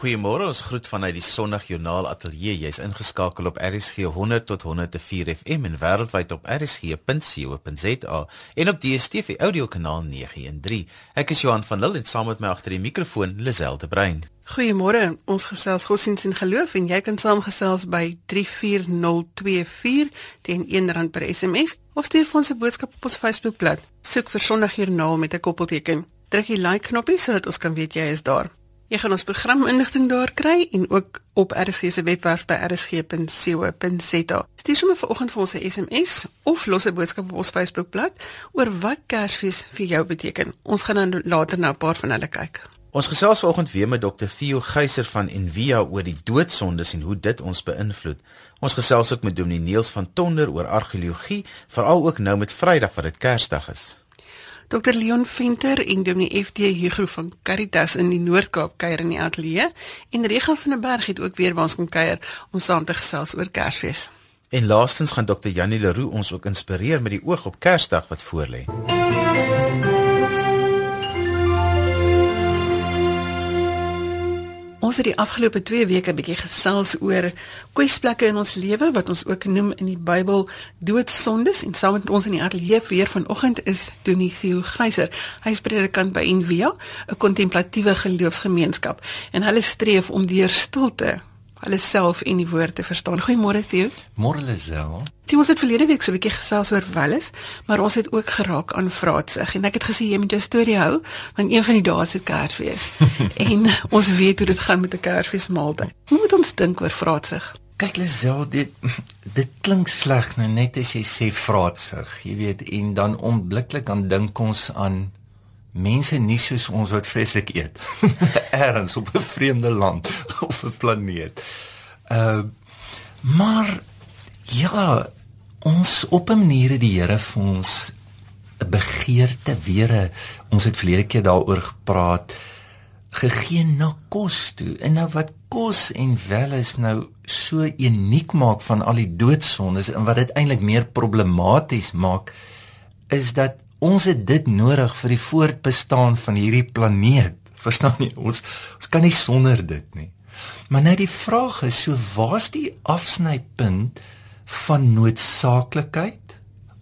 Goeiemôre, ons groet vanuit die Sondagjoernaal Ateljee. Jy's ingeskakel op RSG 100 tot 104 FM en wêreldwyd op rsg.co.za en op DStv audiokanaal 913. Ek is Johan van Lille en saam met my agter die mikrofoon Liselde Brein. Goeiemôre. Ons gesels godsdienst en geloof en jy kan saamgesels by 34024 teen R1 per SMS of stuur vir ons 'n boodskap op ons Facebookblad. Soek vir Sondagjoernaal met 'n koppelteken. Druk die like knoppie sodat ons kan weet jy is daar. Jy gaan ons programinligting daar kry en ook op RSG se webwerf by rsg.co.za. Stuur sommer vanoggend vir ons 'n SMS of los 'n boodskap op ons Facebookblad oor wat Kersfees vir jou beteken. Ons gaan dan later na 'n paar van hulle kyk. Ons gesels vanoggend weer met Dr Theo Geyser van Envia oor die doodsondes en hoe dit ons beïnvloed. Ons gesels ook met Dominee Niels van Tonder oor argeologie, veral ook nou met Vrydag wat dit Kersdag is. Dr Leon Venter en Dominee FD Hugo van Caritas in die Noord-Kaap kuier in die ateljee en Regan van der Berg het ook weer by ons kom kuier om saam te gesels oor Kersfees. En laastens gaan Dr Janie Leroux ons ook inspireer met die oog op Kersdag wat voorlê. Ons het die afgelope 2 weke 'n bietjie gesels oor kwesplekke in ons lewe wat ons ook noem in die Bybel doodsondes en saam met ons in die ateljee weer vanoggend is Donisio Geyser. Hy is predikant by Envia, 'n kontemplatiewe geloofsgemeenskap en hulle streef om deur stilte hulle self en die woord te verstaan. Goeiemôre Theo. Môre Lisel. Jy ons het verlede week so 'n bietjie gesels oor Welles, maar ons het ook geraak aan vraatsig en ek het gesê jy moet jou storie hou want een van die dae is dit Kersfees. en ons weet hoe dit gaan met 'n Kersfeesmaaltyd. Hoe moet ons dink oor vraatsig? Kyk Lisel, dit dit klink sleg nou net as jy sê vraatsig, jy weet, en dan onmiddellik dan dink ons aan mense nie soos ons wat vreeslik eet ergens op 'n vreemde land of 'n planeet. Uh maar ja, ons op 'n manier het die Here vir ons 'n begeerte weer. Ons het verlede keer daaroor gepraat gegee na kos toe. En nou wat kos en wel is nou so uniek maak van al die doodsondes en wat dit eintlik meer problematies maak is dat ons het dit nodig vir die voortbestaan van hierdie planeet. Verstaan jy? Ons ons kan nie sonder dit nie. Maar nou die vraag is, so waar's die afsnypunt van noodsaaklikheid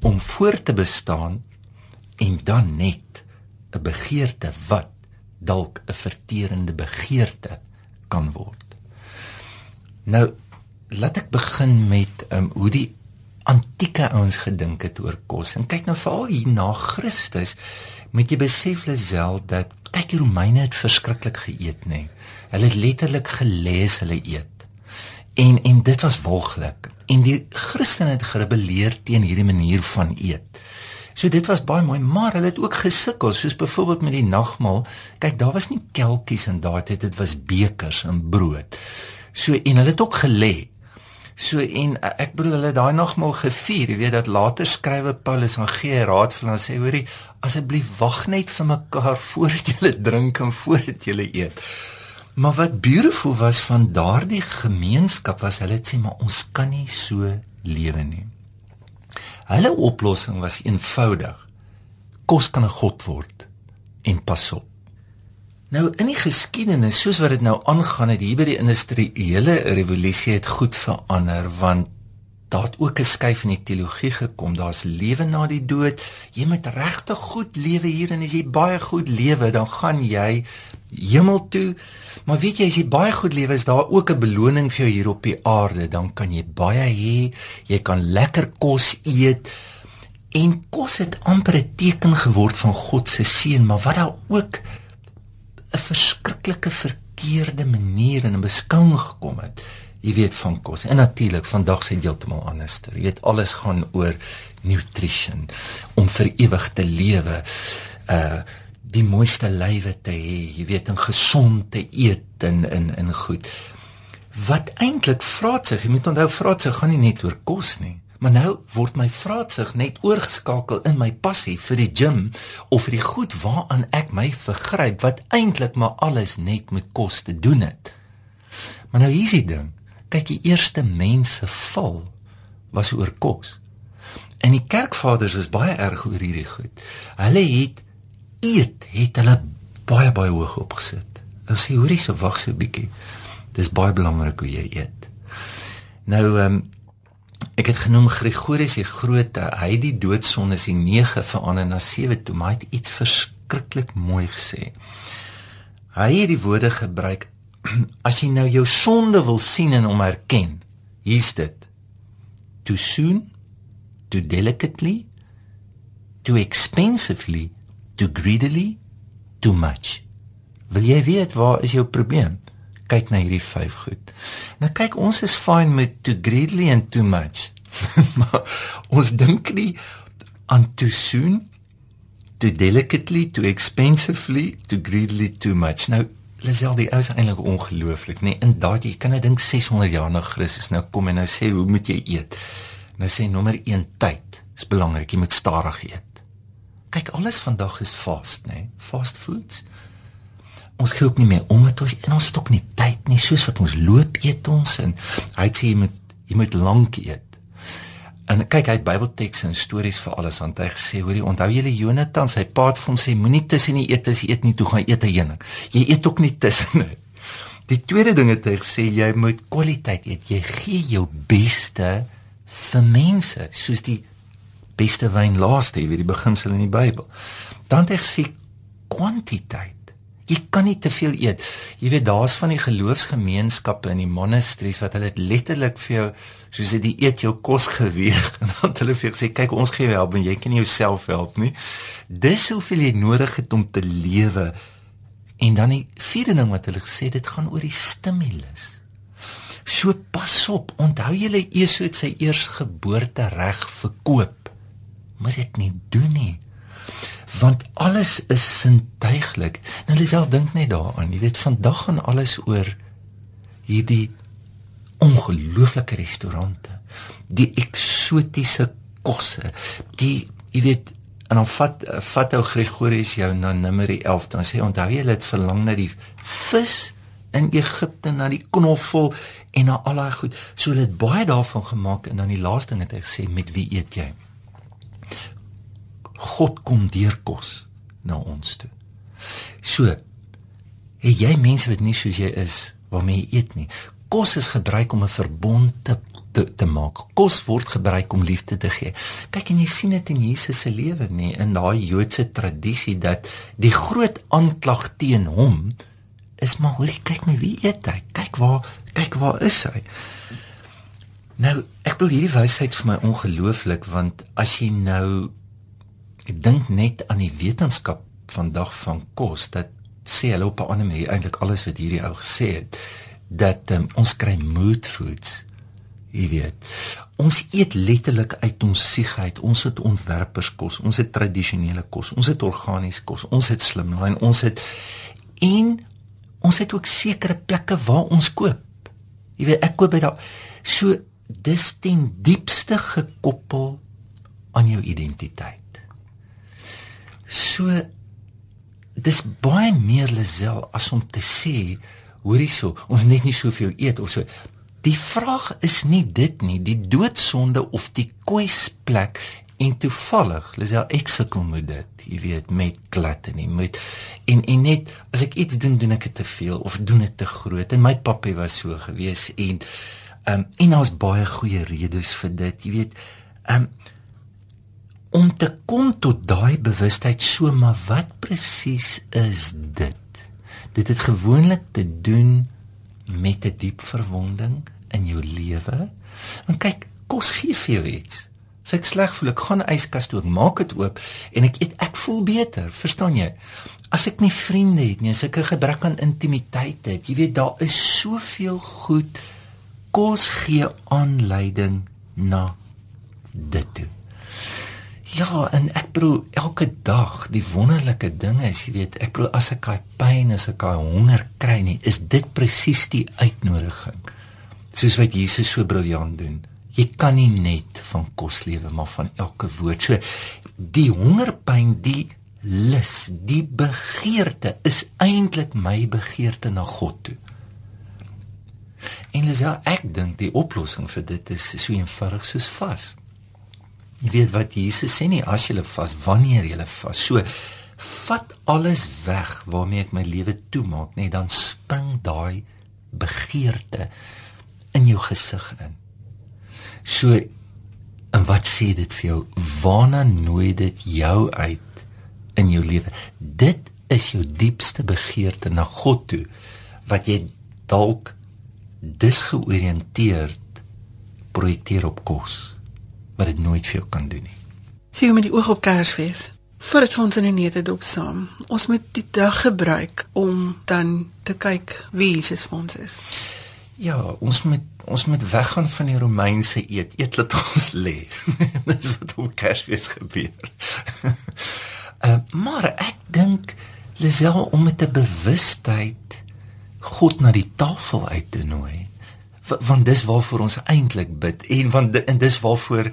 om voort te bestaan en dan net 'n begeerte wat dalk 'n verterende begeerte kan word. Nou laat ek begin met um, hoe die antieke ouens gedink het oor kos. En kyk nou veral hier na Christus, moet jy besef Lisel dat kyk die Romeine het verskriklik geëet, nê. Hulle het letterlik gelees hulle eet. En en dit was walglik. En die Christene het gerebelleer teen hierdie manier van eet. So dit was baie mooi, maar hulle het ook gesukkel, soos byvoorbeeld met die nagmaal. Kyk, daar was nie kelkies in daai tyd, dit was bekers en brood. So en hulle het ook gelê. So en eh, ek bedoel hulle daai nagmaal gevier, jy weet dat later skrywe Paulus aan gee raad vir hulle sê hoorie asseblief wag net vir mekaar voordat julle drink en voordat julle eet. Maar wat beautiful was van daardie gemeenskap was hulle sê maar ons kan nie so lewe nie. Hulle oplossing was eenvoudig. Kos kan 'n god word en pas op. Nou in die geskiedenis soos wat dit nou aangaan het hier by die industriële revolusie het goed verander want daar het ook 'n skuif in die teologie gekom. Daar's lewe na die dood. Jy moet regtig goed lewe hier en as jy baie goed lewe, dan gaan jy hemel toe. Maar weet jy as jy baie goed lewe, is daar ook 'n beloning vir jou hier op die aarde. Dan kan jy baie hê. Jy kan lekker kos eet. En kos het amper 'n teken geword van God se seën, maar wat daar ook 'n verskriklike verkeerde manier in 'n beskouing gekom het. Jy weet van kos. En natuurlik vandag se heeltemal anders. Jy weet alles gaan oor nutrition om vir ewig te lewe. Uh die mooiste lywe te hê, jy weet, en gesond te eet en in in goed. Wat eintlik vra sig, jy moet onthou vra sig gaan nie net oor kos nie. Maar nou word my vraatsig net oorgeskakel in my passie vir die gym of vir die goed waaraan ek my vergryp wat eintlik maar alles net met kos te doen het. Maar nou hier's die ding. Kyk, die eerste mense val was oor kos. En die kerkvaders was baie erg oor hierdie goed. Hulle het eet, het hulle baie baie hoog opgesit. Dan sê hoorie so wag so 'n bietjie. Dis baie belangrik hoe jy eet. Nou ehm um, ek het genoem Gregorius die Grote. Hy het die doodsonde se 9 verander na 7 toe, maar hy het iets verskriklik mooi gesê. Hy het die woorde gebruik as jy nou jou sonde wil sien en hom erken. Hier's dit. Too soon, too delicately, too expensively, too greedily, too much. Wil jy weet waar is jou probleem? Kyk na hierdie vyf goed. Nou kyk, ons is fine met too greedily and too much. maar ons dink nie aan too soon, too delicately, too expensively, too greedily, too much. Nou Lisel die ou is eintlik ongelooflik, nê? Nee, in daardie jy kan nou dink 600 jaar na Christus nou kom en nou sê hoe moet jy eet? Nou sê nommer 1 tyd. Dis belangrik, jy moet stadig eet. Kyk, alles vandag is fast, nê? Nee? Fast foods ons gee ook nie meer om met ons en ons het ook nie tyd nie soos wat ons loop eet ons en hy sê jy moet jy moet lank eet. En kyk hy het Bybeltekste en stories vir alles want hy sê hoorie onthou julle Jonatan sy pa het vir hom sê moenie tussen die eet as jy eet nie toe gaan eet 'n heuning. Jy eet ook nie tussen nie. Die tweede ding het hy gesê jy moet kwaliteit eet. Jy gee jou beste vir mense soos die beste wyn laaste, jy weet die beginsel in die Bybel. Dan het hy gesê kwantiteit Jy kan nie te veel eet. Jy weet daar's van die geloofsgemeenskappe in die monasteries wat hulle letterlik vir jou soos dit eet jou kos geweeg en dan hulle vir jou sê kyk ons gee jou help en jy kan nie jouself help nie. Dis hoeveel jy nodig het om te lewe. En dan die vierde ding wat hulle gesê dit gaan oor die stimulus. So pas op, onthou julle Esau het sy eersgeboorte reg verkoop. Maar dit nie doen nie want alles is sintuiglik. Nou Lisel dink net daaraan, jy weet vandag gaan alles oor hierdie ongelooflike restaurante, die eksotiese kosse, die jy weet en dan vat vat ou Gregorius jou na Numeri 11 dan sê onthou jy het verlang na die vis in Egipte na die knoffel en na al daai goed. So hulle het baie daarvan gemaak en dan die laaste ding het hy gesê met wie eet jy? God kom deur kos na ons toe. So, het jy mense wat nie soos jy is waarmee jy eet nie. Kos is gebruik om 'n verbond te, te te maak. Kos word gebruik om liefde te gee. Kyk en jy sien dit in Jesus se lewe nie in daai Joodse tradisie dat die groot aanklag teen hom is maar hoor kyk my wie eet hy? Kyk waar kyk waar is hy? Nou, ek wil hierdie wysheid vir my ongelooflik want as jy nou Ek dink net aan die wetenskap vandag van kos dat sê hulle op 'n ander manier eintlik alles wat hierdie ou gesê het dat um, ons kry mood foods. Jy weet. Ons eet letterlik uit ons siegheid. Ons het ontwerperskos, ons het tradisionele kos, ons het organiese kos, ons het slimline, ons het en ons het ook sekere plekke waar ons koop. Jy weet, ek koop by daai so dis ten diepste gekoppel aan jou identiteit. So dis baie meer lesel as om te sê hoorie so ons net nie soveel eet of so. Die vraag is nie dit nie die doodsonde of die kwesplek en toevallig lesel ek sukkel met dit jy weet met klatte nie met en en net as ek iets doen doen ek dit te veel of doen dit te groot en my papie was so gewees en um, en daar's baie goeie redes vir dit jy weet um, om te kom tot daai bewustheid so maar wat presies is dit? Dit het gewoonlik te doen met 'n die diep verwonding in jou lewe. Want kyk kos gee vir jou iets. Ek sleg voel ek gaan yskas toe ek maak dit oop en ek eet ek voel beter verstaan jy? As ek nie vriende het nie as ek 'n gebrek aan intimiteit het jy weet daar is soveel goed. Kos gee aanleiding na dit toe Ja, en ek bedoel elke dag die wonderlike ding is, jy weet, ek bedoel as ek daai pyn, as ek daai honger kry nie, is dit presies die uitnodiging. Soos wat Jesus so briljant doen. Jy kan nie net van kos lewe, maar van elke woord. So die hongerpyn, die lus, die begeerte is eintlik my begeerte na God toe. En ja, ek dink die oplossing vir dit is so eenvoudig soos vas. Jy weet wat Jesus sê nie as jy vas wanneer jy vas. So vat alles weg waarmee ek my lewe toemaak, net dan spring daai begeerte in jou gesig in. So en wat sê dit vir jou? Waarna nooi dit jou uit in jou lewe? Dit is jou diepste begeerte na God toe wat jy dalk disgeoriënteerd projekteer op kos wat dit nooit vir jou kan doen nie. Sien met die oog op Kersfees. Voordat ons in die neete dop saam. Ons moet die dag gebruik om dan te kyk wie Jesus vir ons is. Ja, ons moet ons moet weggaan van die Romeinse eet. Eet laat ons lê. Dis wat op Kersfees gebeur. uh, maar ek dink Lisel om met 'n bewustheid God na die tafel uit te nooi. Want dis waarvoor ons eintlik bid en want en dis waarvoor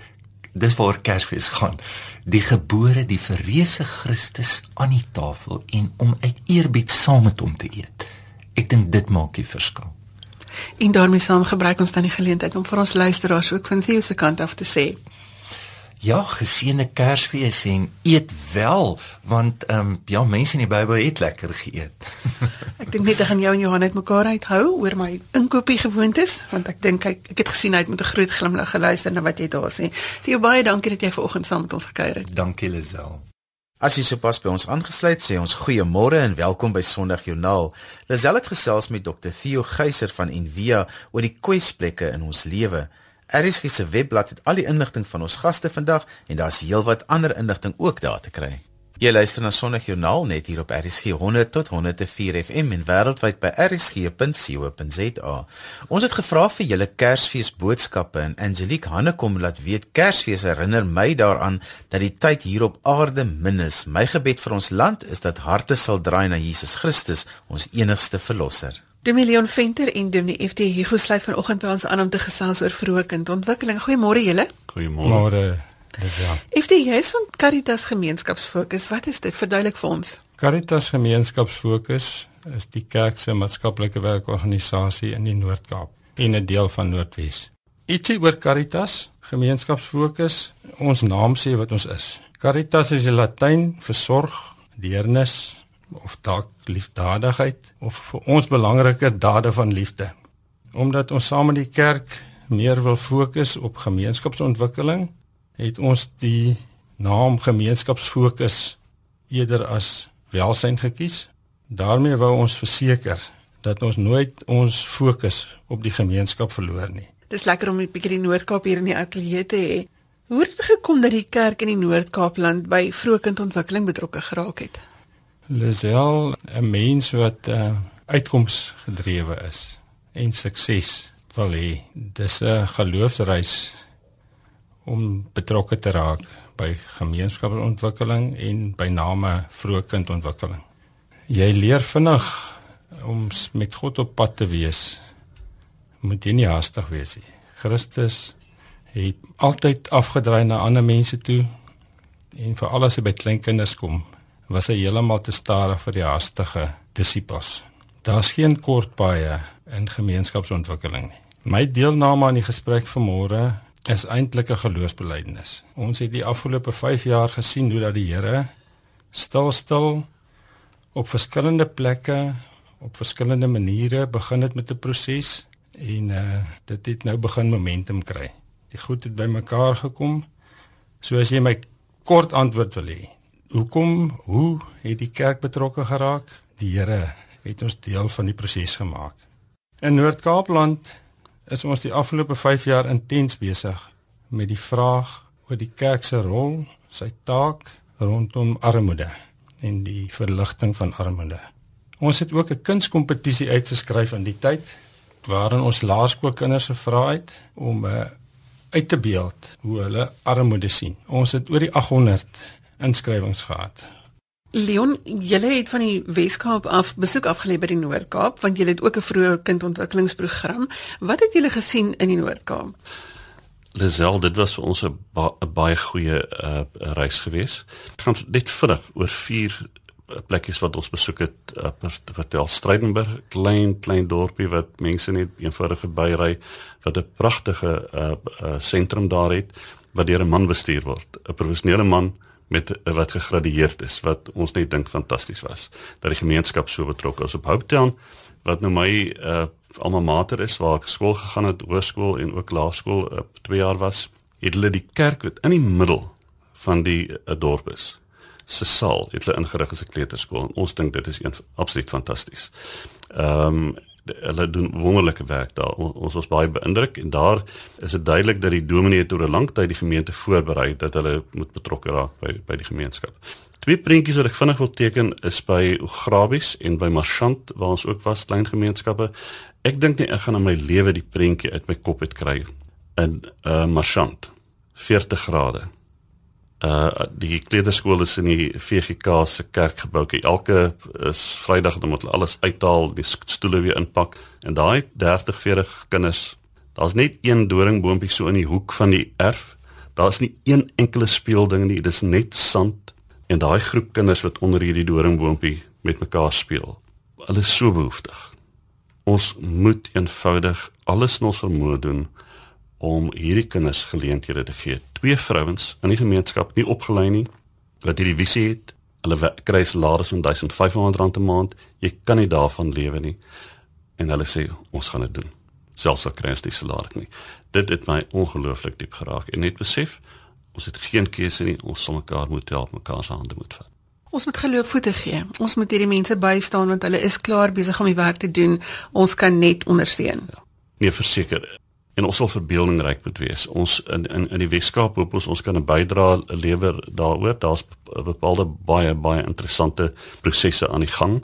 dis waar Kersfees gaan. Die gebore, die verreëse Christus aan die tafel en om uit eerbied saam met hom te eet. Ek dink dit maak die verskil. En daarmee saam gebruik ons dan die geleentheid om vir ons luisteraars ook van Theo se kant af te sê Ja, geseënde Kersfees en eet wel want ehm um, ja, mense in die Bybel het lekker geëet. ek dink net ek gaan jou en Johan uitmekaar uithou oor my inkopie gewoontes want ek dink ek, ek het gesien hy het met 'n groot glimlag geluister na wat jy daar sê. Theo baie dankie dat jy vanoggend saam met ons gekuier het. Dankie Lisel. As jy sopas by ons aangesluit sê ons goeiemôre en welkom by Sondag Joernaal. Lisel het gesels met Dr Theo Geyser van Envia oor die kwesplekke in ons lewe. RSG se webblad het al die inligting van ons gaste vandag en daar's heelwat ander inligting ook daar te kry. Jy luister na Sonnig Joernaal net hier op RSG 100 tot 104 FM en wêreldwyd by rsg.co.za. Ons het gevra vir julle Kersfees boodskappe en Angelique Hannekom laat weet Kersfees herinner my daaraan dat die tyd hier op aarde min is. My gebed vir ons land is dat harte sal draai na Jesus Christus, ons enigste verlosser. Dominee Leon Venter en Dominee FT Hugo sluit vanoggend by ons aan om te gesels oor vroeë kindontwikkeling. Goeiemôre julle. Goeiemôre. Dis ja. FT is van Caritas Gemeenskapsfokus. Wat is dit? Verduidelik vir ons. Caritas Gemeenskapsfokus is die kerk se maatskaplike werkorganisasie in die Noord-Kaap en 'n deel van Noordwes. Ietsie oor Caritas Gemeenskapsfokus. Ons naam sê wat ons is. Caritas is die Latyn vir sorg, deernis, of dalk liefdadigheid of vir ons belangriker dade van liefde. Omdat ons saam met die kerk meer wil fokus op gemeenskapsontwikkeling, het ons die naam gemeenskapsfokus eerder as welsyn gekies. daarmee wou ons verseker dat ons nooit ons fokus op die gemeenskap verloor nie. Dis lekker om 'n bietjie die Noord-Kaap hier in die ateljee te hê. Hoe het dit gekom dat die kerk in die Noord-Kaapland by vroegkindontwikkeling betrokke geraak het? Lisel 'n mens wat uh, uitkomsgedrewe is en sukses wil hê. Dis 'n geloofsreis om betrokke te raak by gemeenskapsontwikkeling en by name vroegkindontwikkeling. Jy leer vinnig om met God op pad te wees. Moet jy nie haastig wees nie. Christus het altyd afgedraai na ander mense toe en vir alles by klein kinders kom was hy heeltemal te stadig vir die haastige disippels. Daar's geen kort paaie in gemeenskapsontwikkeling nie. My deelname aan die gesprek vanmôre is eintlik 'n geloofsbelijdenis. Ons het die afgelope 5 jaar gesien hoe dat die Here stil stil op verskillende plekke op verskillende maniere begin het met 'n proses en uh dit het nou begin momentum kry. Die goed het bymekaar gekom. So as jy my kort antwoord wil hê, hoekom hoe het die kerk betrokke geraak? Die Here het ons deel van die proses gemaak. In Noord-Kaapland is ons die afgelope 5 jaar intens besig met die vraag oor die kerk se rol, sy taak rondom armoede en die verligting van armoede. Ons het ook 'n kunskompetisie uitgeskryf in die tyd waarin ons laerskoolkinders gevra het om uh, uit te beeld hoe hulle armoede sien. Ons het oor die 800 inskrywings gehad. Leon, julle het van die Weskaap af besoek afgelê by die Noord-Kaap want julle het ook 'n vroeë kindontwikkelingsprogram. Wat het julle gesien in die Noord-Kaap? Lisel, dit was vir ons 'n ba baie goeie uh, reis gewees. Ek gaan net vinnig oor vier uh, plekkies wat ons besoek het uh, vertel. Strydenburg, klein klein dorpie wat mense net eenvoudig verbyry wat 'n pragtige sentrum uh, uh, daar het wat deur 'n man bestuur word. 'n Professionele man met wat gegradueerd is wat ons net dink fantasties was dat die gemeenskap so betrokke is op Hopetown wat nou my uh alma mater is waar ek skool gegaan het hoërskool en ook laerskool op uh, 2 jaar was het hulle die kerk wat in die middel van die uh, dorp is se saal het hulle ingerig as 'n kleuterskool en ons dink dit is een absoluut fantasties. Ehm um, hulle doen wonderlike werk daar. Ons was baie beïndruk en daar is dit duidelik dat die dominee het oor 'n lang tyd die gemeente voorberei dat hulle moet betrokke raak by by die gemeenskap. Twee prentjies wat ek vinnig wil teken is by Ograbies en by Marchant waar ons ook was klein gemeenskappe. Ek dink nie ek gaan in my lewe die prentjie uit my kop uit kry in uh Marchant 40 grade uh die kleuterskool is in die VGK se kerkgebou. Elke is Vrydag dan moet hulle alles uithaal, die stoele weer inpak en daai 30 40 kinders, daar's net een doringboontjie so in die hoek van die erf. Daar's nie een enkele speelding nie, dis net sand en daai groep kinders wat onder hierdie doringboontjie met mekaar speel. Hulle is so behoeftig. Ons moet eenvoudig alles in ons vermoë doen om hierdie kinders geleenthede te gee. Twee vrouens in die gemeenskap nie opgelei nie wat hierdie visie het. Hulle kry salaris van 1500 rand 'n maand. Jy kan nie daarvan lewe nie. En hulle sê ons gaan dit doen. Selfs al kry ons die salaris nie. Dit het my ongelooflik diep geraak en net besef ons het geen keuse nie. Ons sal mekaar moet help, mekaar se hande moet vat. Ons moet geloof voete gee. Ons moet hierdie mense bystaan want hulle is klaar besig om die werk te doen. Ons kan net ondersteun. Ja. Nee, verseker en ons sal verbeeldingryk moet wees. Ons in in in die Weskaap hoop ons ons kan 'n bydrae lewer daaroor. Daar's bepaalde baie baie interessante prosesse aan die gang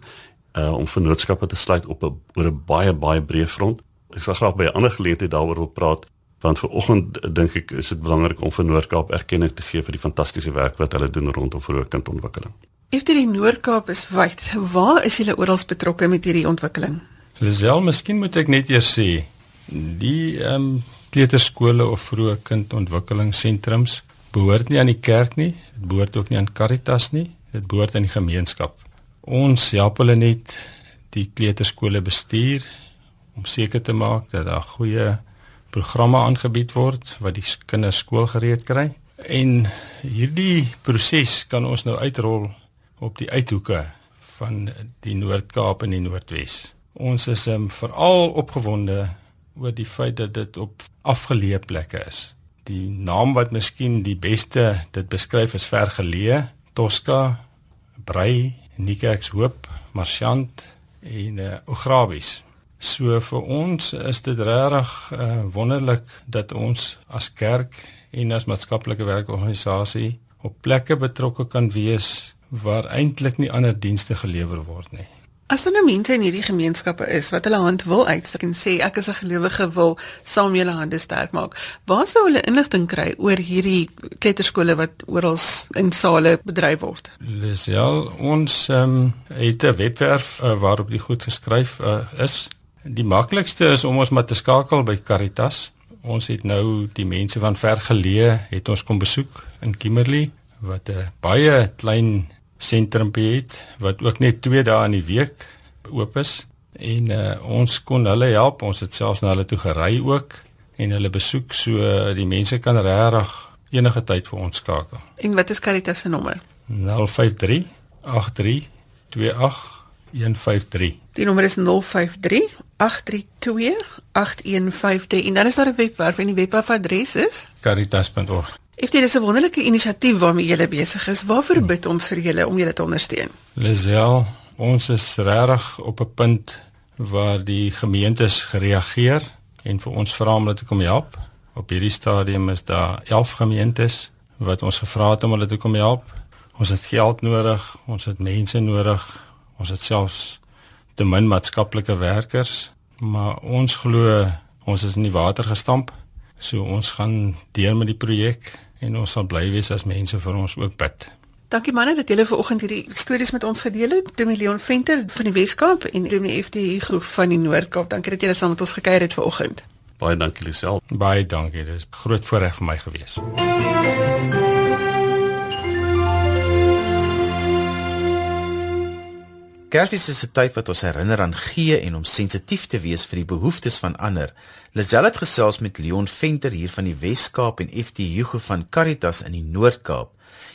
uh om vennootskappe te sluit op 'n oor 'n baie baie breë front. Ek sal graag by 'n ander geleentheid daaroor wil praat want vir oggend dink ek is dit belangrik om vir Noord-Kaap erkenning te gee vir die fantastiese werk wat hulle doen rondom vroeë kindontwikkeling. Efter die Noord-Kaap is wyd. Waar is julle oral betrokke met hierdie ontwikkeling? Lisel, miskien moet ek net eers sê Die ehm um, kleuterskole of vroeë kindontwikkelingssentrums behoort nie aan die kerk nie, dit behoort ook nie aan Caritas nie, dit behoort aan die gemeenskap. Ons help hulle net die kleuterskole bestuur om seker te maak dat daar goeie programme aangebied word wat die kinders skoolgereed kry. En hierdie proses kan ons nou uitrol op die uithoeke van die Noord-Kaap en die Noordwes. Ons is um, veral opgewonde oor die feit dat dit op afgeleë plekke is. Die naam wat miskien die beste dit beskryf is vergeleë, Tosca, Brei, Niekerkshoop, Marchant en uh, Ograbies. So vir ons is dit regtig uh, wonderlik dat ons as kerk en as maatskaplike werkorganisasie op plekke betrokke kan wees waar eintlik nie ander dienste gelewer word nie. As daar nou mense in hierdie gemeenskappe is wat hulle hand wil uitsteek en sê ek is 'n gelowige wil saam julle hande sterk maak, waar sou hulle inligting kry oor hierdie kleuterskole wat oral in sale bedryf word? Dis ja, ons um, het 'n webwerf uh, waarop dit goed geskryf uh, is. Die maklikste is om ons maar te skakel by Caritas. Ons het nou die mense van vergeleë het ons kom besoek in Kimberley wat 'n baie klein sentrumpie het wat ook net 2 dae in die week oop is en uh, ons kon hulle help ons het selfs na hulle toe gery ook en hulle besoek so die mense kan regtig enige tyd vir ons skakel. En wat is Caritas se nommer? 053 83 28 153. Die nommer is 053 832 8153 en dan is daar 'n webwerf en die webadres is caritas.org. If dit is 'n wonderlike inisiatief waarmee julle besig is, waarvoor bid ons vir julle om julle te ondersteun? Lisel, ons is regtig op 'n punt waar die gemeentes gereageer en vir ons vra om hulle te kom help. Op hierdie stadium is daar 11 gemeentes wat ons gevra het om hulle te kom help. Ons het geld nodig, ons het mense nodig, ons het selfs te min maatskaplike werkers, maar ons glo ons is in die water gestamp. So ons gaan deur met die projek en ons sal bly wees as mense vir ons ook bid. Dankie manne dat julle vanoggend hierdie stories met ons gedeel het. Dominee Leon Venter van die Weskaap en Dominee FD groep van die Noord-Kaap. Dankie dat julle saam met ons gekuier het vanoggend. Baie dankie Lisel. Baie dankie. Dit is groot voorreg vir my gewees. Kersfees is 'n tyd wat ons herinner aan gee en om sensitief te wees vir die behoeftes van ander. Lisel het gesels met Leon Venter hier van die Wes-Kaap en FT Hugo van Caritas in die Noord-Kaap.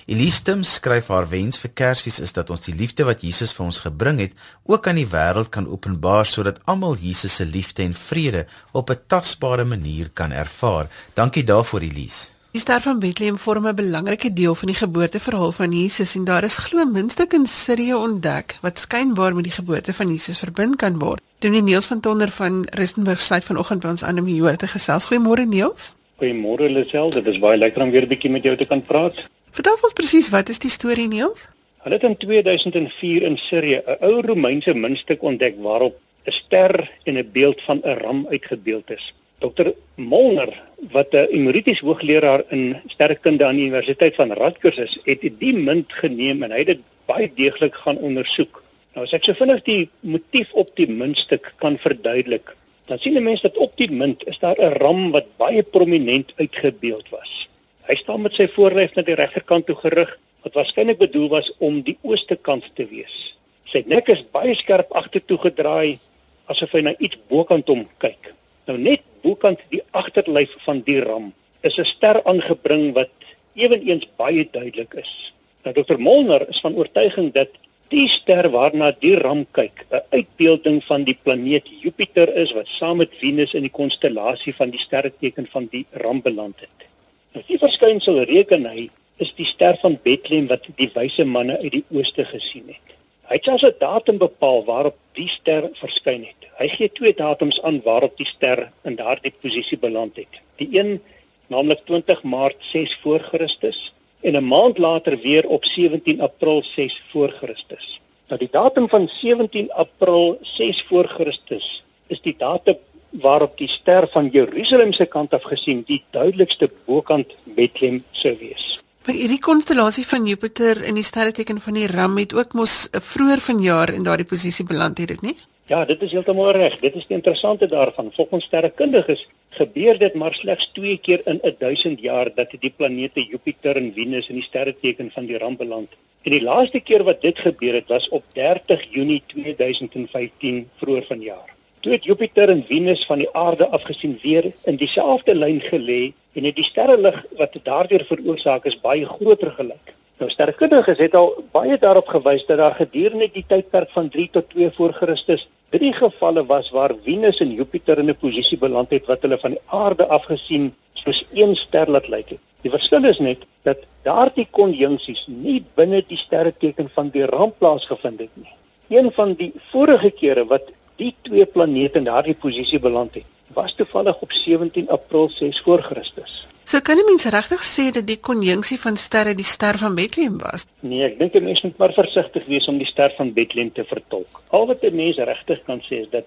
Elise Tim skryf haar wens vir Kersfees is dat ons die liefde wat Jesus vir ons gebring het, ook aan die wêreld kan openbaar sodat almal Jesus se liefde en vrede op 'n tasbare manier kan ervaar. Dankie daarvoor Elise. Die ster van Bethlehem vorm 'n belangrike deel van die geboorteverhaal van Jesus en daar is glo minstens in Sirië ontdek wat skynbaar met die geboorte van Jesus verbind kan word. Dominee Niels van Tonder van Rustenburg sluit vanoggend by ons aan om hieroor te gesels. Goeiemôre Niels. Goeiemôre Lisel, dit is baie lekker om weer 'n bietjie met jou te kan praat. Vertel ons presies wat is die storie Niels? Hulle het in 2004 in Sirië 'n ou Romeinse muntstuk ontdek waarop 'n ster en 'n beeld van 'n ram uitgebeeld is. Dr. Molnar, wat 'n emeritus hoogleraar in sterrekunde aan die Universiteit van Rutgers is, het die munt geneem en hy het dit baie deeglik gaan ondersoek. Nou as ek so vinnig die motief op die muntstuk kan verduidelik, dan sien 'n mens dat op die munt is daar 'n ram wat baie prominent uitgebeeld was. Hy staan met sy voorlyf na die regterkant toe gerig, wat waarskynlik bedoel was om die ooste kant te wees. Sy nek is baie skerp agtertoe gedraai, asof hy na iets bokant hom kyk. Nou net bokant die agterlyf van die ram is 'n ster aangebring wat ewenigs baie duidelik is. Nou Dr. Molnar is van oortuiging dat die ster waarna die ram kyk, 'n uitbeelding van die planeet Jupiter is wat saam met Venus in die konstellasie van die sterreteken van die ram beland het. Nou die verskynsel reken hy is die ster van Bethlehem wat die wyse manne uit die ooste gesien het. Hy het selfs 'n datum bepaal waarop die ster verskyn het. Hy gee twee datums aan waarop die ster in daardie posisie beland het. Die een naamlik 20 Maart 6 voor Christus en 'n maand later weer op 17 April 6 voor Christus. Nou die datum van 17 April 6 voor Christus is die datum waarop die ster van Jerusalem se kant af gesien die duidelikste bokant Bethlehem sou wees. By hierdie konstellasie van Jupiter in die sterreteken van die Ram het ook mos vroeër vanjaar in daardie posisie beland het dit nie? Ja, dit is heeltemal reg. Dit is die interessante daarvan. Volgens sterrekundiges gebeur dit maar slegs 2 keer in 'n 1000 jaar dat die planete Jupiter en Venus in die sterreteken van die Ram beland. En die laaste keer wat dit gebeur het was op 30 Junie 2015 vroeër vanjaar. Toe het Jupiter en Venus van die aarde afgesien weer in dieselfde lyn gelê en het die sterrelig wat daardeur veroorsaak is baie groter gelyk. Nou sterrekundiges het al baie daarop gewys dat daar gedurende die tydperk van 3 tot 2 voor Christus drie gevalle was waar Venus en Jupiter in 'n posisie beland het wat hulle van die aarde afgesien soos een ster laat lyk het. Die verskil is net dat daardie konjunksies nie binne die sterreteken van die ramp plaasgevind het nie. Een van die vorige kere wat die twee planete in daardie posisie beland het, was toevallig op 17 April 6 voor Christus. So kan 'n mens regtig sê dat die konjunksie van sterre die ster van Bethlehem was? Nee, ek dink 'n mens moet maar versigtig wees om die ster van Bethlehem te vertolk. Al wat 'n mens regtig kan sê is dat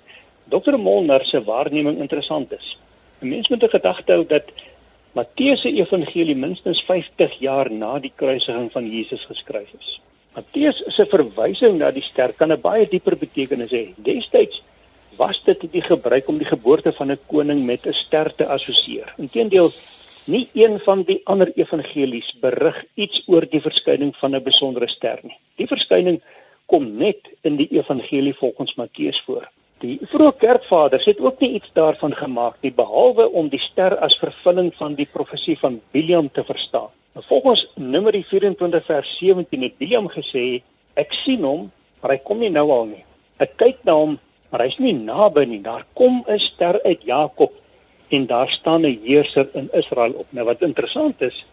Dr. Molnar se waarneming interessant is. 'n Mens moet in gedagte hou dat Matteus se evangelie minstens 50 jaar na die kruisiging van Jesus geskryf is. Matteus se verwysing na die ster kan 'n baie dieper betekenis hê. Destyds was dit die gebruik om die geboorte van 'n koning met 'n ster te assosieer. Inteendeel, nie een van die ander evangelies berig iets oor die verskyning van 'n besondere ster nie. Die verskyning kom net in die evangelie volgens Matteus voor. Die vroeë kerkvaders het ook nie iets daarvan gemaak nie behalwe om die ster as vervulling van die profesie van Biliam te verstaan. Nou, volgens Numeri 24 vers 17 het Biliam gesê ek sien hom, maar hy kom nie nou al nie. Ek kyk na hom, maar hy's nie naby nie. Daar kom 'n ster uit Jakob en daar staan 'n heerser in Israel op. Nou wat interessant is,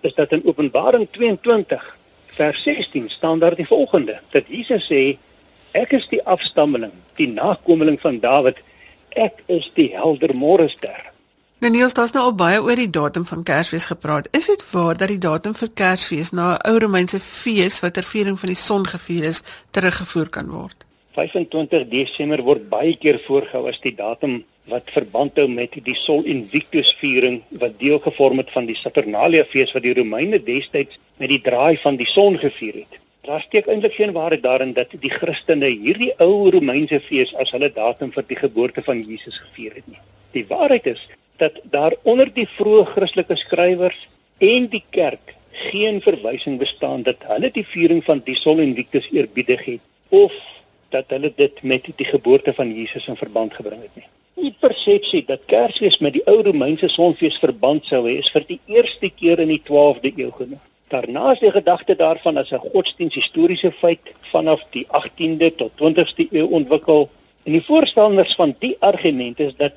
is dat in Openbaring 22 vers 16 staan daar die volgende: dat Jesus sê ek is die afstammeling, die nakomeling van Dawid. Ek is die helder môre ster. Nou Niels, daar's nou al baie oor die datum van Kersfees gepraat. Is dit waar dat die datum vir Kersfees na 'n ou Romeinse fees wat ter viering van die son gevier is, teruggevoer kan word? 25 Desember word baie keer voorgehou as die datum wat verband hou met die Sol Invictus viering wat deel gevorm het van die Saturnalia fees wat die Romeine destyds met die draai van die son gevier het. Daar steek eintlik geen waarheid daarin dat die Christene hierdie ou Romeinse fees as hulle datum vir die geboorte van Jesus gevier het nie. Die waarheid is dat daar onder die vroeë Christelike skrywers en die kerk geen verwysing bestaan dat hulle die viering van die Sol Invictus eerbiedig het of dat hulle dit met die geboorte van Jesus in verband gebring het nie. Die persepsie dat Kersfees met die ou Romeinse sonfees verband sou hê, is vir die eerste keer in die 12de eeu genoem. Daarna is die gedagte daarvan as 'n godsdienshistoriese feit vanaf die 18de tot 20ste eeu ontwikkel. En die voorstanders van die argument is dat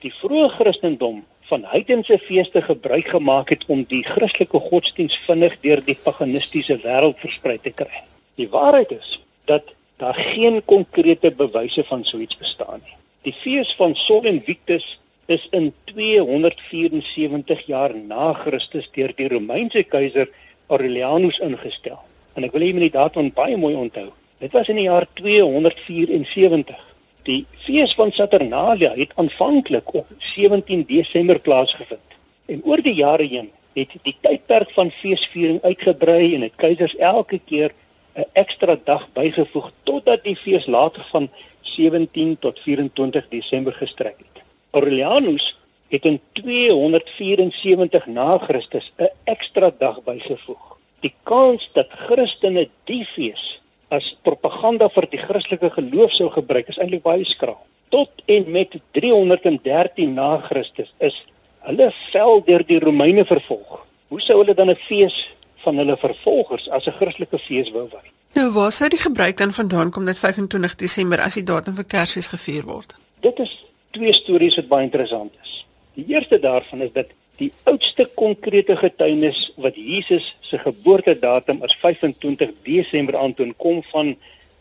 die vroeë Christendom van heidense feeste gebruik gemaak het om die Christelike godsdiens vinnig deur die paganistiese wêreld versprei te kry. Die waarheid is dat daar geen konkrete bewyse van so iets bestaan nie. Die fees van Sol Invictus is in 274 jaar na Christus deur die Romeinse keiser Aurelianus ingestel. En ek wil hê jy moet die datum baie mooi onthou. Dit was in die jaar 274. Die fees van Saturnalia het aanvanklik op 17 Desember plaasgevind. En oor die jare heen het die tydperk van feesviering uitgebrei en het keisers elke keer 'n ekstra dag bygevoeg totdat die fees later van 17 tot 24 Desember gestrek het. Aurelianus het in 274 na Christus 'n ekstra dag bygevoeg. Die kans dat Christene die fees as propaganda vir die Christelike geloof sou gebruik is eintlik baie skraal. Tot en met 313 na Christus is hulle vel deur die Romeine vervolg. Hoe sou hulle dan 'n fees van hulle vervolgers as 'n Christelike fees wou wy? Nou, waar sou die gebruik dan vandaan kom dat 25 Desember as die datum vir Kersfees gevier word? Dit is twee stories wat baie interessant is. Die eerste daarvan is dat die oudste konkrete getuienis wat Jesus se geboortedatum as 25 Desember aantoon kom van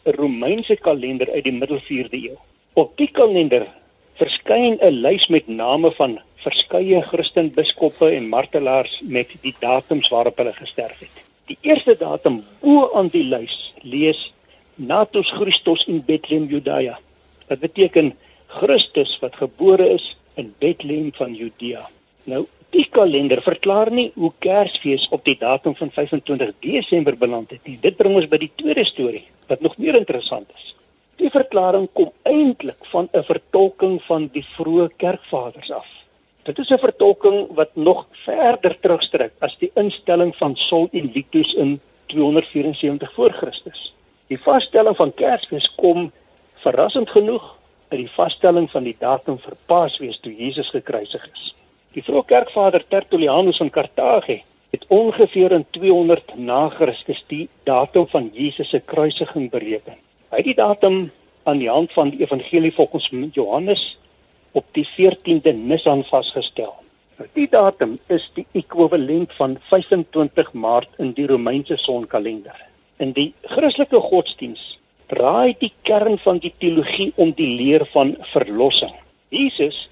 'n Romeinse kalender uit die middel 4de eeu. Op die kalender verskyn 'n lys met name van verskeie Christen biskoppe en martelaars met die datums waarop hulle gesterf het. Die eerste datum bo aan die lys lees Natus Christus in Bethlehem Judea. Dit beteken Christus wat gebore is in Bethlehem van Judea. Nou, die kalender verklaar nie hoe Kersfees op die datum van 25 Desember beland het nie. Dit bring ons by die tweede storie wat nog meer interessant is. Die verklaring kom eintlik van 'n vertolking van die vroeë kerkvaders af. Dit is 'n vertolking wat nog verder terugstrek as die instelling van Sol Invictus in 274 voor Christus. Die vasstelling van Kersfees kom verrassend genoeg uit die vasstelling van die datum vir Paasfees toe Jesus gekruisig is. Die vroeë kerkvader Tertullianus van Kartage het ongeveer in 200 na Christus die datum van Jesus se kruisiging bereken. Hy het die datum aan die hand van die evangelie volgens Johannes op die 14de Nisan vasgestel. Die datum is die ekwivalent van 25 Maart in die Romeinse sonkalender. In die Christelike godsdiens draai die kern van die teologie om die leer van verlossing. Jesus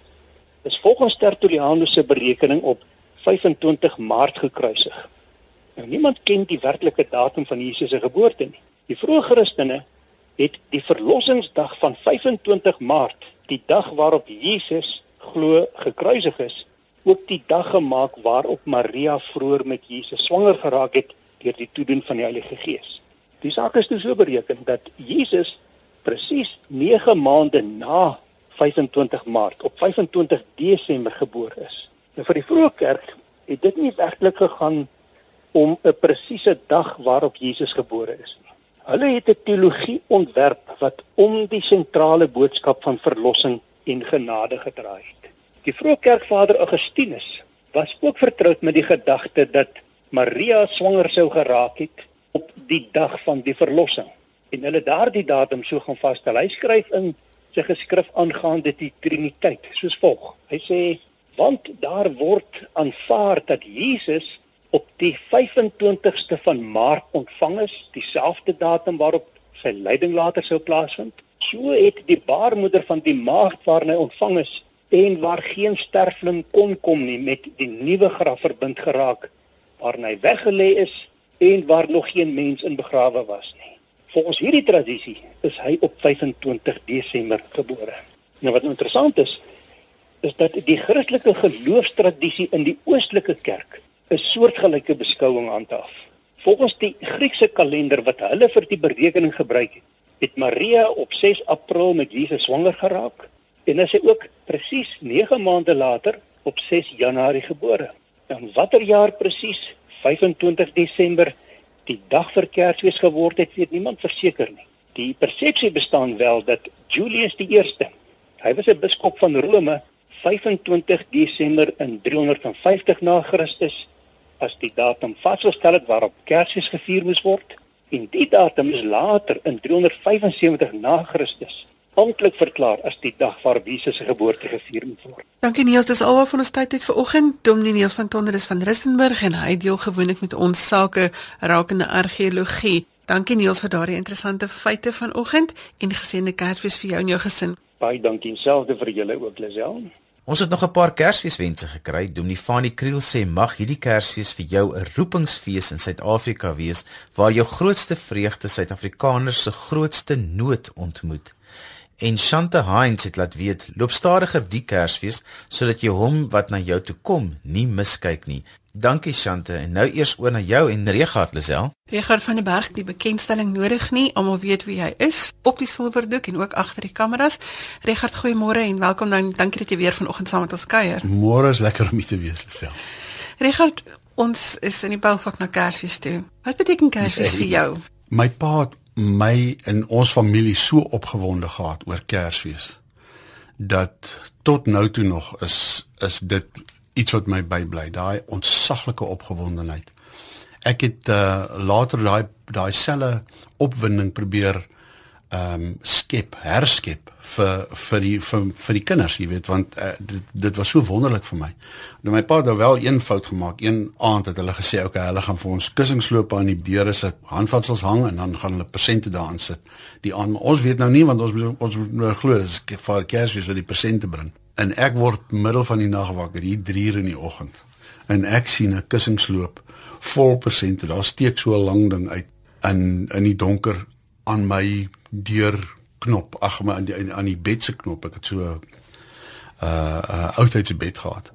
is volgens Tertullianus se berekening op 25 Maart gekruisig. Nou niemand ken die werklike datum van Jesus se geboorte nie. Die vroeë Christene het die verlossingsdag van 25 Maart, die dag waarop Jesus glo gekruisig is, ook die dag gemaak waarop Maria vroeër met Jesus swanger geraak het deur die toedoen van die Heilige Gees. Die saak is dus so bereken dat Jesus presies 9 maande na 25 Maart op 25 Desember gebore is. Nou vir die vroeë kerk het dit nie werklik gegaan om 'n presiese dag waarop Jesus gebore is nie. Hulle het 'n teologie ontwerp wat om die sentrale boodskap van verlossing en genade gedraai het. Die vroeë kerkvader Augustinus was ook vertroud met die gedagte dat Maria swanger sou geraak het op die dag van die verlossing. En hulle daardie datum so gaan vasstel. Hy skryf in sy geskrif aangaande die Triniteit soos volg. Hy sê want daar word aanvaar dat Jesus op die 25ste van Maart ontvang is, dieselfde datum waarop sy lyding later sou plaasvind. So het die baarmoeder van die maagd waarin hy ontvang is en waar geen sterfling kon kom nie met die nuwe graf verbind geraak waarin hy weggelê is en waar nog geen mens in begrawe was nie. Volgens hierdie tradisie is hy op 25 Desember gebore. Nou wat nou interessant is, is dat die Christelike geloofstradisie in die Oostelike Kerk 'n soortgelyke beskouing handhaaf. Volgens die Griekse kalender wat hulle vir die berekening gebruik het, het Maria op 6 April met Jesus swanger geraak en sy ook presies 9 maande later op 6 Januarie gebore. Dan watter jaar presies 25 Desember die dag vir Kersfees geword het, weet niemand verseker nie. Die persepsie bestaan wel dat Julius die Eerste, hy was 'n biskop van Rome 25 Desember in 350 na Christus as die datum vasgestel het waarop Kersfees gevier moes word en die datum is later in 375 na Christus amptelik verklaar as die dag waarop Jesus se geboorte gevier moet word. Dankie Niels, dis alwaar van ons tyd uit vir oggend. Dominee Niels van Tonder is van Rustenburg en hy deel gewoonlik met ons sake rakende argeologie. Dankie Niels vir daardie interessante feite vanoggend en geseënde Kersfees vir jou en jou gesin. Baie dankie selfde vir julle ook Lisel. Ons het nog 'n paar Kersfeeswense gekry. Dominee Fanie Kriel sê mag hierdie Kersfees vir jou 'n roepingsfees in Suid-Afrika wees waar jou grootste vreugde Suid-Afrikaners se grootste nood ontmoet. En Shante Heinz het laat weet, loop stadiger die Kersfees sodat jy hom wat na jou toe kom nie miskyk nie. Dankie Shante en nou eers oor na jou en Regard Lisel. Regard van der Berg, die bekendstelling nodig nie, almal weet wie hy is op die silverdoek en ook agter die kameras. Regard, goeiemôre en welkom dan. Dankie dat jy weer vanoggend saam met ons kuier. Môre is lekker om hier te wees Lisel. Regard, ons is in die Bouvak na Kersfees toe. Wat beteken Kersfees vir jou? My pa het my en ons familie so opgewonde gehad oor Kersfees dat tot nou toe nog is is dit iets wat my bybly daai ontsaglike opgewondenheid ek het uh, later daai daai selle opwinding probeer ehm um, skep herskep vir vir die vir, vir die kinders jy weet want uh, dit dit was so wonderlik vir my. Nou my pa het nou wel een fout gemaak. Een aand het hulle gesê okay hulle gaan vir ons kussingslope aan die deure se handvatsels hang en dan gaan hulle persente daarin sit. Die aan ons weet nou nie want ons ons nou glo dis vir Kersfees wat die persente bring. En ek word middel van die nag wakker hier 3 uur in die oggend en ek sien 'n kussingsloop vol persente daar steek so 'n lang ding uit in in die donker aan my deur knop ag maar aan die aan die bed se knop. Ek het so 'n uh, uh oudheidse bed gehad.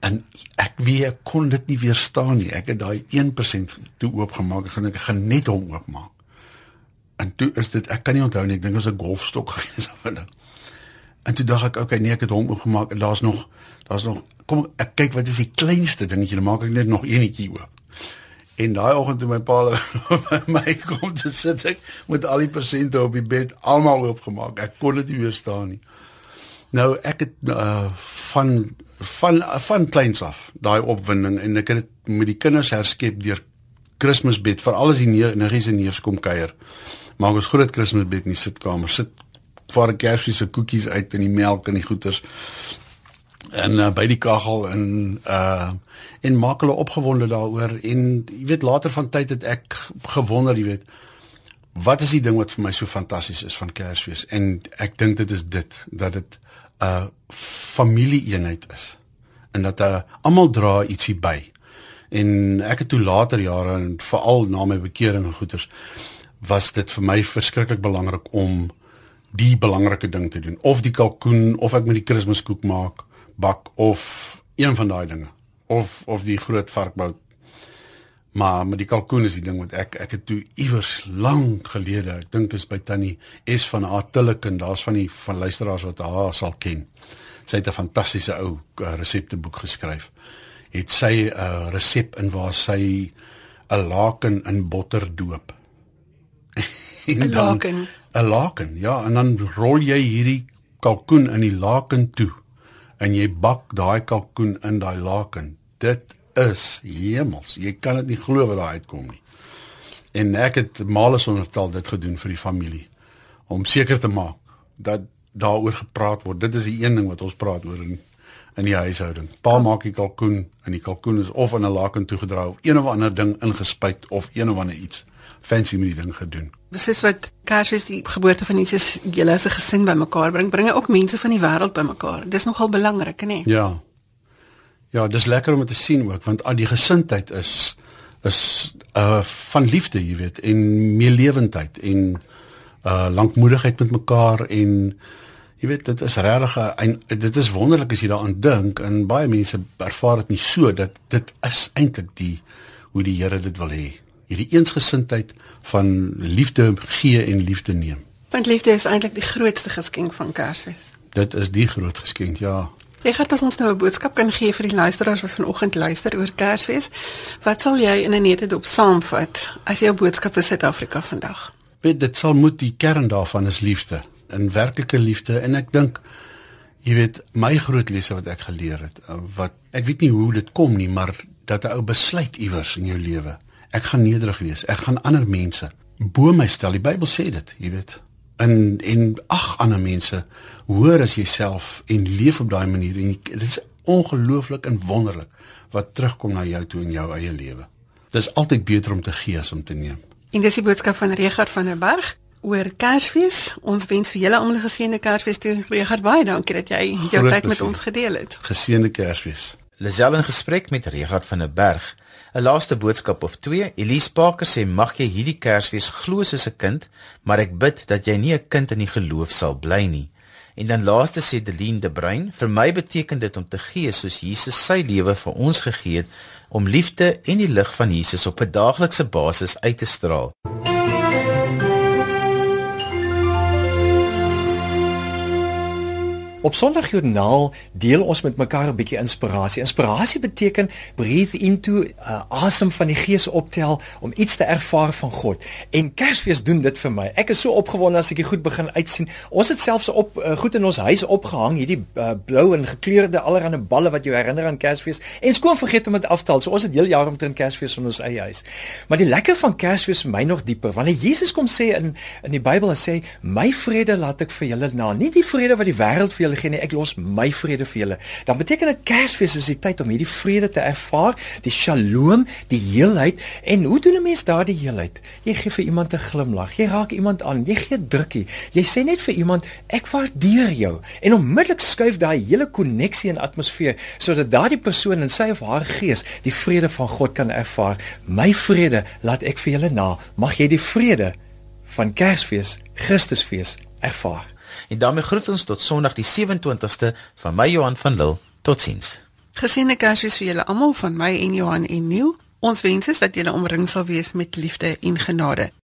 En ek wie ek kon dit nie weerstaan nie. Ek het daai 1% toe oopgemaak. En ek gaan net hom oopmaak. En toe is dit ek kan nie onthou nie. Ek dink dit was 'n golfstok gewees of wat en toe dink ek okay nee ek het hom oopgemaak. En daar's nog daar's nog kom ek kyk wat is die kleinste dingetjie dan maak ek net nog eenetjie oop En daai oggend toe my pa by my kom te sit ek met al die persente op die bed almal oopgemaak. Ek kon dit nie weerstaan nie. Nou ek het uh, van van van kleins af daai opwinding en ek het dit met die kinders herskep deur Kersbed vir alles die niggies en neefs kom kuier. Maak ons groot Kersbed in die sitkamer. Sit vir Kersfees se koekies uit en die melk en die goeters en uh, by die kaggel en uh en maak hulle opgewonde daaroor en jy weet later van tyd het ek gewonder jy weet wat is die ding wat vir my so fantasties is van Kersfees? En ek dink dit is dit dat dit 'n uh, familieeenheid is en dat uh, almal dra ietsie by. En ek het toe later jare en veral na my bekering en goeters was dit vir my verskriklik belangrik om die belangrike ding te doen. Of die kalkoen of ek met die Kersmiskoek maak bak of een van daai dinge of of die groot varkbout. Maar met die kalkoen is die ding wat ek ek het toe iewers lank gelede, ek dink is by Tannie S van Atiliken, daar's van die van luisteraars wat haar sal ken. Sy het 'n fantastiese ou uh, resepteboek geskryf. Het sy 'n uh, resep in waar sy 'n laken in botter doop. 'n Laken. 'n Laken, ja, en dan rol jy hierdie kalkoen in die laken toe en jy bak daai kalkoen in daai laken. Dit is hemels. Jy kan dit nie glo wat daar uitkom nie. En ek het male sonder tal dit gedoen vir die familie om seker te maak dat daaroor gepraat word. Dit is die een ding wat ons praat oor in in die huishouding. Pa maak die kalkoen en die kalkoen is of in 'n laken toegedra of een of ander ding ingespuit of een of ander iets fancy met die ding gedoen. Dis wat Kersfees die geboorte van Jesus julle as 'n gesin bymekaar bring, bring ook mense van die wêreld bymekaar. Dis nogal belangrik, nê? Ja. Ja, dis lekker om te sien ook want al die gesindheid is is uh van liefde, jy weet, en meelewendheid en uh lankmoedigheid met mekaar en jy weet dit is regtig en dit is wonderlik as jy daaraan dink en baie mense ervaar dit nie so dat dit is eintlik die hoe die Here dit wil hê hierdie eensgesindheid van liefde gee en liefde neem. Want liefde is eintlik die grootste geskenk van Kersfees. Dit is die groot geskenk, ja. Jy gaan ons nou 'n boodskap kan gee vir die luisteraars wat vanoggend luister oor Kersfees. Wat sal jy in 'n netedop saamvat as jou boodskap vir Suid-Afrika vandag? weet dit sal moet die kern daarvan is liefde, 'n werklike liefde en ek dink jy weet my groot lesse wat ek geleer het, wat ek weet nie hoe dit kom nie, maar dat 'n ou besluit iewers in jou lewe. Ek gaan nederig wees. Ek gaan ander mense bo my stel. Die Bybel sê dit, jy weet. En en ag ander mense hoor as jouself en leef op daai manier en dit is ongelooflik en wonderlik wat terugkom na jou toe in jou eie lewe. Dis altyd beter om te gee as om te neem. En dis die boodskap van Regard van der Berg oor Kersfees. Ons wens vir julle almal 'n geseënde Kersfees toe. Regard, baie dankie dat jy jou Groot tyd met plesier. ons gedeel het. Geseënde Kersfees. Lisel in gesprek met Regard van der Berg. 'n Laaste boodskap of 2. Elise Parker sê mag jy hierdie Kersfees glo soos 'n kind, maar ek bid dat jy nie 'n kind in die geloof sal bly nie. En dan laaste sê Deline de Bruin, vir my beteken dit om te gee soos Jesus sy lewe vir ons gegee het om liefde en die lig van Jesus op 'n daaglikse basis uit te straal. Op Sondagjoernaal deel ons met mekaar 'n bietjie inspirasie. Inspirasie beteken breathe into uh, asem van die Gees optel om iets te ervaar van God. En Kersfees doen dit vir my. Ek is so opgewonde as ek dit goed begin uitsien. Ons het selfs op uh, goed in ons huis opgehang hierdie uh, blou en gekleurde allerlei balle wat jou herinner aan Kersfees en skoon vergeet om dit af te haal. So ons het heel jaar omtrent Kersfees in ons eie huis. Maar die lekker van Kersfees vir my nog dieper. Wanneer Jesus kom sê in in die Bybel hy sê my vrede laat ek vir julle na. Nie die vrede wat die wêreld vir julle gee nie, ek los my vrede vir julle. Dan beteken dit Kersfees is die tyd om hierdie vrede te ervaar, die shalom, die heelheid. En hoe doen 'n mens daardie heelheid? Jy gee vir iemand 'n glimlag, jy raak iemand aan, jy gee 'n drukkie. Jy sê net vir iemand ek waardeer jou en onmiddellik skuif daai hele koneksie en atmosfeer sodat daardie persoon in sy of haar gees die vrede van God kan ervaar. My vrede laat ek vir julle na. Mag jy die vrede van Kersfees, Christusfees ervaar. En daarmee groet ons tot Sondag die 27ste van my Johan van Lille. Totsiens. Geseënde Kersfees vir julle almal van my en Johan en Neil. Ons wens is dat julle omring sal wees met liefde en genade.